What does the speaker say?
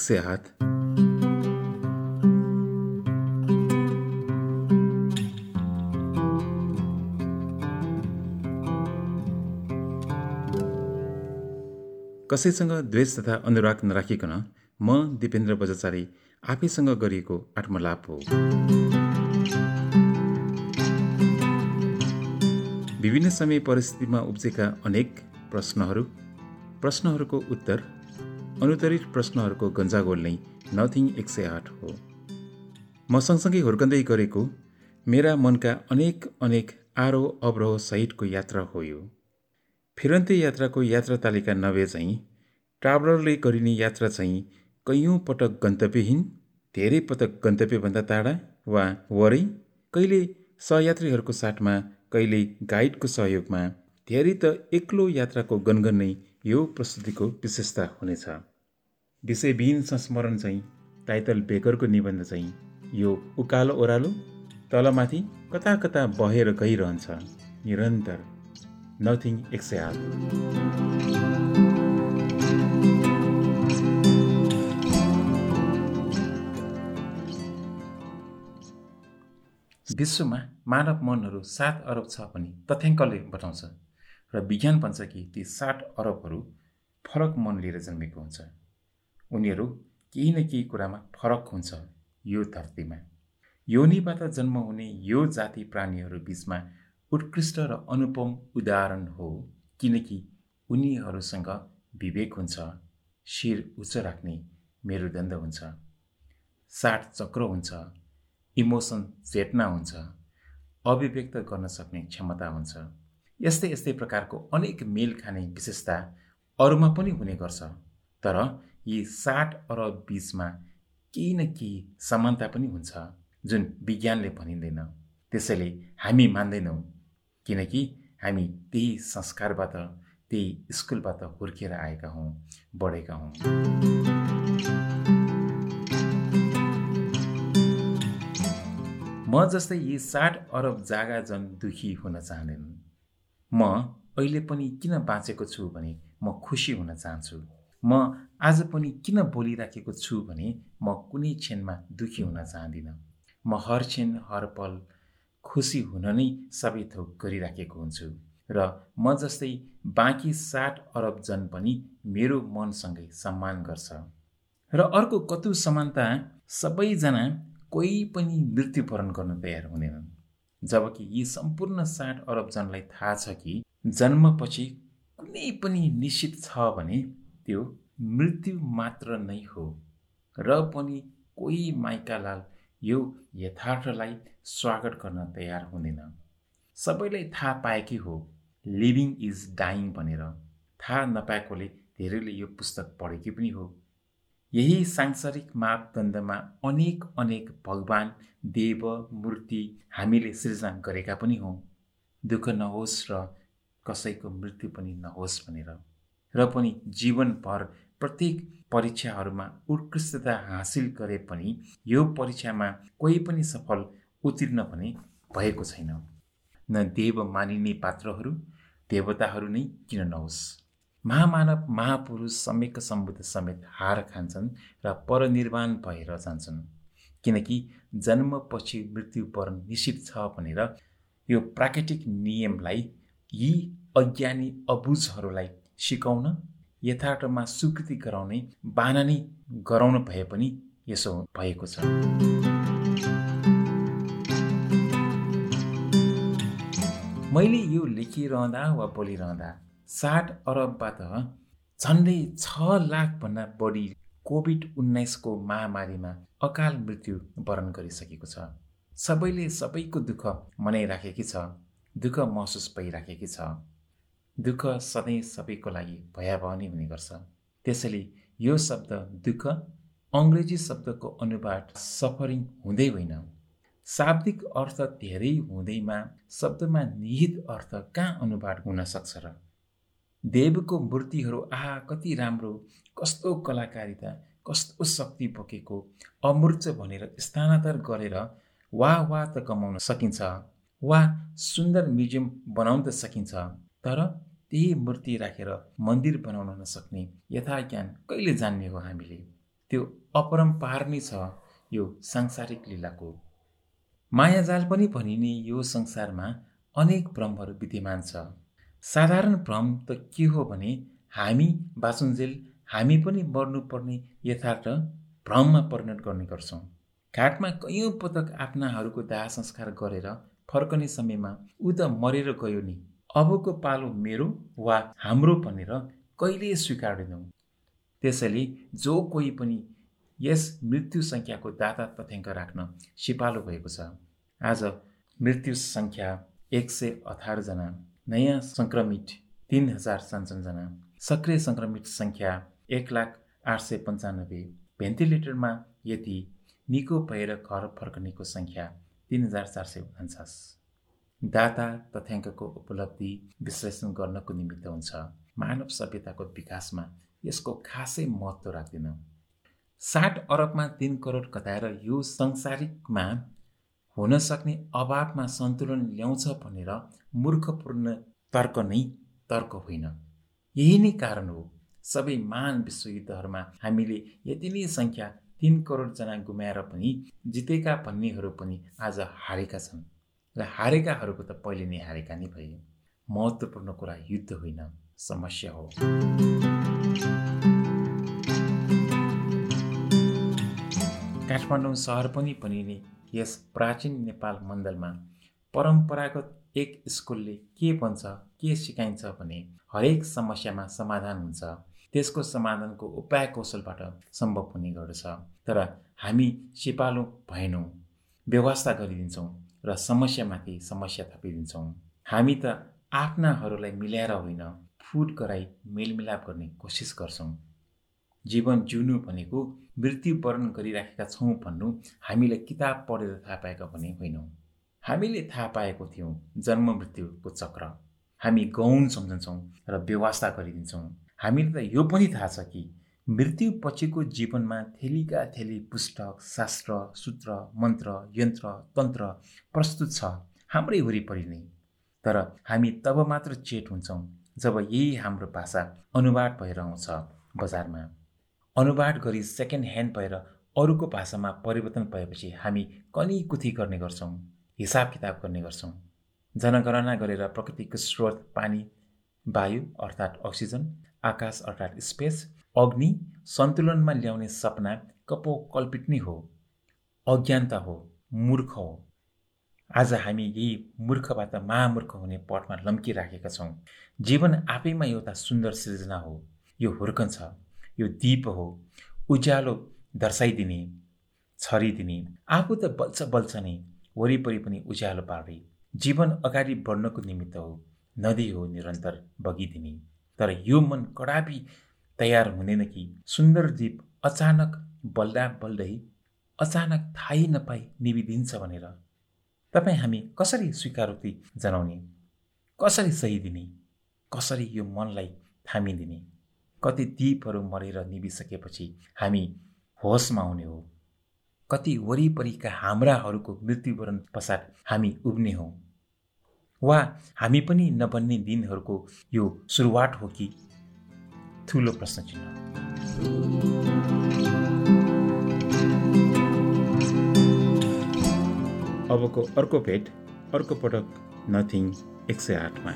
सय हात कसैसँग द्वेष तथा अनुराग नराखिकन म दिपेन्द्र बजाचारी आफैसँग गरिएको आत्मलाप हो। विभिन्न समय परिस्थितिमा उब्जेका अनेक प्रश्नहरू प्रश्नहरूको उत्तर अनुत्तरित प्रश्नहरूको गन्जागोल नै नथिङ एक सय आठ हो। म सँगसँगै हुर्कँदै गरेको मेरा मनका अनेक अनेक आरोह अवरोह सहितको यात्रा हो यो। फिरन्ते यात्राको यात्रा तालिका नभए चाहिँ ट्राभलरले गरिने यात्रा चाहिँ कैयौँ पटक गन्तव्यहीन धेरै पटक गन्तव्यभन्दा टाढा वा वरै कहिले सहयात्रीहरूको साथमा कहिले गाइडको सहयोगमा धेरै त एक्लो यात्राको गनगन नै यो प्रस्तुतिको विशेषता हुनेछ। विषयविहीन संस्मरण चाहिँ टाइटल बेकरको निबन्ध चाहिँ यो उकालो ओह्रालो तलमाथि कता कता बहेर गइरहन्छ। निरन्तर। नथिङ एक सय आठ विश्वमा मानव मनहरू सात अरब छ भने तथ्याङ्कले बताउँछ। र विज्ञान भन्छ कि ती साठ अरबहरू फरक मन लिएर जन्मेको हुन्छ। उनीहरू केही न केही कुरामा फरक हुन्छ यो धरतीमा। योनिबाट जन्म हुने यो जाति प्राणीहरू बिचमा उत्कृष्ट र अनुपम उदाहरण हो किनकि उनीहरूसँग विवेक हुन्छ शिर उच्च राख्ने मेरुदण्ड हुन्छ साठ चक्र हुन्छ इमोसन चेतना हुन्छ अभिव्यक्त गर्न सक्ने क्षमता हुन्छ। यस्तै यस्तै प्रकारको अनेक मेल खाने विशेषता अरूमा पनि हुने गर्छ। तर यी साठ अरब बिचमा केही न केही समानता पनि हुन्छ जुन विज्ञानले भनिँदैन। त्यसैले हामी मान्दैनौँ किनकि हामी त्यही संस्कारबाट त्यही स्कुलबाट हुर्किएर आएका हौँ बढेका हौँ। म जस्तै यी साठ अरब जागा जन दुखी हुन चाहँदैनन्। म अहिले पनि किन बाँचेको छु भने म खुसी हुन चाहन्छु। म आज पनि किन बोलिराखेको छु भने म कुनै क्षणमा दुःखी हुन चाहदिनँ। म हर क्षण हर पल खुसी हुन नै सबै थोक गरिराखेको हुन्छु र म जस्तै बाँकी साठ अरब जन पनि मेरो मनसँगै सम्मान गर्छ। र अर्को कतु समानता सबैजना कोही पनि मृत्युवरण गर्न तयार हुँदैनन्। जबकि यी सम्पूर्ण साठ अरब जनलाई थाहा छ कि जन्मपछि कुनै पनि निश्चित छ भने त्यो मृत्यु मात्र नै हो र पनि कोही माइकालाल यो यथार्थलाई स्वागत गर्न तयार हुँदैन। सबैलाई थाहा पाएकै हो लिभिङ इज डाइङ भनेर। थाहा नपाएकोले धेरैले यो पुस्तक पढेकी पनि हो। यही सांसारिक मापदण्डमा अनेक अनेक भगवान् देव मूर्ति हामीले सृजना गरेका पनि हौँ। दुःख नहोस् र कसैको मृत्यु पनि नहोस् भनेर। र पनि जीवनभर प्रत्येक परीक्षाहरूमा उत्कृष्टता हासिल गरे पनि यो परीक्षामा कोही पनि सफल उत्तीर्ण भने भएको छैन। न देव मानिने पात्रहरू देवताहरू नै किन नहोस्? महामानव महापुरुष सम्यक सम्बुद्ध समेत हार खान्छन् र परनिर्वाण भएर जान्छन्। किनकि जन्मपछि मृत्युवरण निश्चित छ भनेर यो प्राकृतिक नियमलाई यी अज्ञानी अबुझहरूलाई सिकाउन यथार्थमा स्वीकृति गराउने बाना नै गराउनु भए पनि यसो भएको छ। मैले यो लेखिरहँदा वा बोलिरहँदा साठ अरबबाट झन्डै छ लाखभन्दा बढी कोभिड उन्नाइसको महामारीमा अकाल मृत्यु वरण गरिसकेको छ। सबैले सबैको दुःख मनाइराखेकी छ दुःख महसुस भइराखेकी छ। दुःख सधैँ सबैको लागि भयावह नै हुने गर्छ। त्यसैले यो शब्द दुःख अङ्ग्रेजी शब्दको अनुवाद सफरिङ हुँदै होइन। शाब्दिक अर्थ धेरै हुँदैमा शब्दमा निहित अर्थ कहाँ अनुवाद हुन सक्छ र देवको मूर्तिहरू आहा कति राम्रो कस्तो कलाकारिता कस्तो शक्ति बोकेको अमूर्च भनेर स्थानान्तर गरेर वा वा त कमाउन सकिन्छ वा सुन्दर म्युजियम बनाउन त सकिन्छ तर त्यही मूर्ति राखेर मन्दिर बनाउन नसक्ने यथा ज्ञान कहिले जान्ने हो हामीले? त्यो अपरम्पार नै छ यो सांसारिक लीलाको। मायाजाल पनि भनिने यो संसारमा अनेक भ्रमहरू विद्यमान छ। साधारण भ्रम त के हो भने हामी बाँचुन्जेल हामी पनि मर्नुपर्ने यथार्थ भ्रममा परिणत गर्ने गर्छौँ। घाटमा कैयौँ पटक आफ्नाहरूको दाह संस्कार गरेर फर्कने समयमा ऊ त मरेर गयो नि। अबको पालो मेरो वा हाम्रो भनेर कहिले स्वीकार्दैनौँ त्यसैले जो कोही पनि यस मृत्यु सङ्ख्याको दाता तथ्याङ्क राख्न सिपालो भएको छ। आज मृत्यु सङ्ख्या एक सय अठारजना नयाँ सङ्क्रमित तिन हजार सन्सनजना। सक्रिय सङ्क्रमित सङ्ख्या एक लाख आठ सय पन्चानब्बे। भेन्टिलेटरमा यति निको भएर घर फर्कनेको सङ्ख्या तिन हजार चार सय उन्चास। दाता तथ्याङ्कको उपलब्धि विश्लेषण गर्नको निमित्त हुन्छ। मानव सभ्यताको विकासमा यसको खासै महत्त्व राख्दैन। साठ अरबमा तिन करोड कताएर यो संसारिकमा हुन सक्ने अभावमा सन्तुलन ल्याउँछ भनेर मूर्खपूर्ण तर्क नै तर्क होइन। यही नै कारण हो सबै महान विश्वयुद्धहरूमा हामीले यति नै सङ्ख्या तिन करोडजना गुमाएर पनि जितेका भन्नेहरू पनि आज हारेका छन् र हारेकाहरूको त पहिले नै हारेका नै भए। महत्त्वपूर्ण कुरा युद्ध होइन समस्या हो। काठमाडौँ सहर पनि भनिने यस प्राचीन नेपाल मण्डलमा परम्परागत एक स्कुलले के भन्छ के सिकाइन्छ भने हरेक समस्यामा समाधान हुन्छ। त्यसको समाधानको उपाय कौशलबाट सम्भव हुने गर्दछ। तर हामी सिपालु भएनौँ व्यवस्था गरिदिन्छौँ र समस्यामाथि समस्या थपिदिन्छौँ। हामी त आफ्नाहरूलाई मिलाएर होइन फुट गराई मेलमिलाप गर्ने कोसिस गर्छौँ। जीवन जिउनु भनेको मृत्युवरण गरिराखेका छौँ भन्नु हामीले किताब पढेर थाहा पाएका भने होइनौँ। हामीले थाहा पाएको थियौँ जन्म मृत्युको चक्र। हामी गौण सम्झन्छौँ र व्यवस्था गरिदिन्छौँ। हामीले त यो पनि थाहा छ कि मृत्यु पछिको जीवनमा थेलीका थेली पुस्तक शास्त्र सूत्र मन्त्र यन्त्र तन्त्र प्रस्तुत छ हाम्रै वरिपरि नै। तर हामी तब मात्र चेट हुन्छौँ जब यही हाम्रो भाषा अनुवाद भएर आउँछ बजारमा। अनुवाद गरी सेकेन्ड ह्यान्ड भएर अरूको भाषामा परिवर्तन भएपछि हामी कनी कुथी गर्ने गर्छौँ हिसाब किताब गर्ने गर्छौँ। जनगणना गरेर प्रकृतिको स्रोत पानी वायु अर्थात् अक्सिजन आकाश अर्थात् स्पेस अग्नि सन्तुलनमा ल्याउने सपना कपो कल्पित नै हो। अज्ञानता हो मूर्ख हो। आज हामी यही मूर्खबाट महामूर्ख हुने पटमा लम्किराखेका छौँ। जीवन आफैमा एउटा सुन्दर सृजना हो यो हुर्कन्छ। यो दीप हो। उज्यालो दर्शाइदिने छरिदिने आफू त बल्छ बल्छ नै वरिपरि पनि उज्यालो पार्दै जीवन अगाडि बढ्नको निमित्त हो। नदी हो निरन्तर बगिदिने। तर यो मन कडापी तयार हुँदैन कि सुन्दर दीप अचानक बल्दा बल्दै अचानक थाहै नपाई निभिदिन्छ भनेर। तपाईँ हामी कसरी स्वीकारोक्ति जनाउने? कसरी सही दिने? कसरी यो मनलाई थामिदिने? कति दीपहरू मरेर निभिसकेपछि हामी होसमा आउने हो। कति वरिपरिका हाम्राहरूको मृत्युवरण पश्चात हामी उब्ने हौँ। वा हामी पनि नबन्ने दिनहरूको यो सुरुवात हो कि? ठुलो प्रश्न चिन्ह अबको अर्को भेट अर्को पटक नथिङ एक सय आठमा।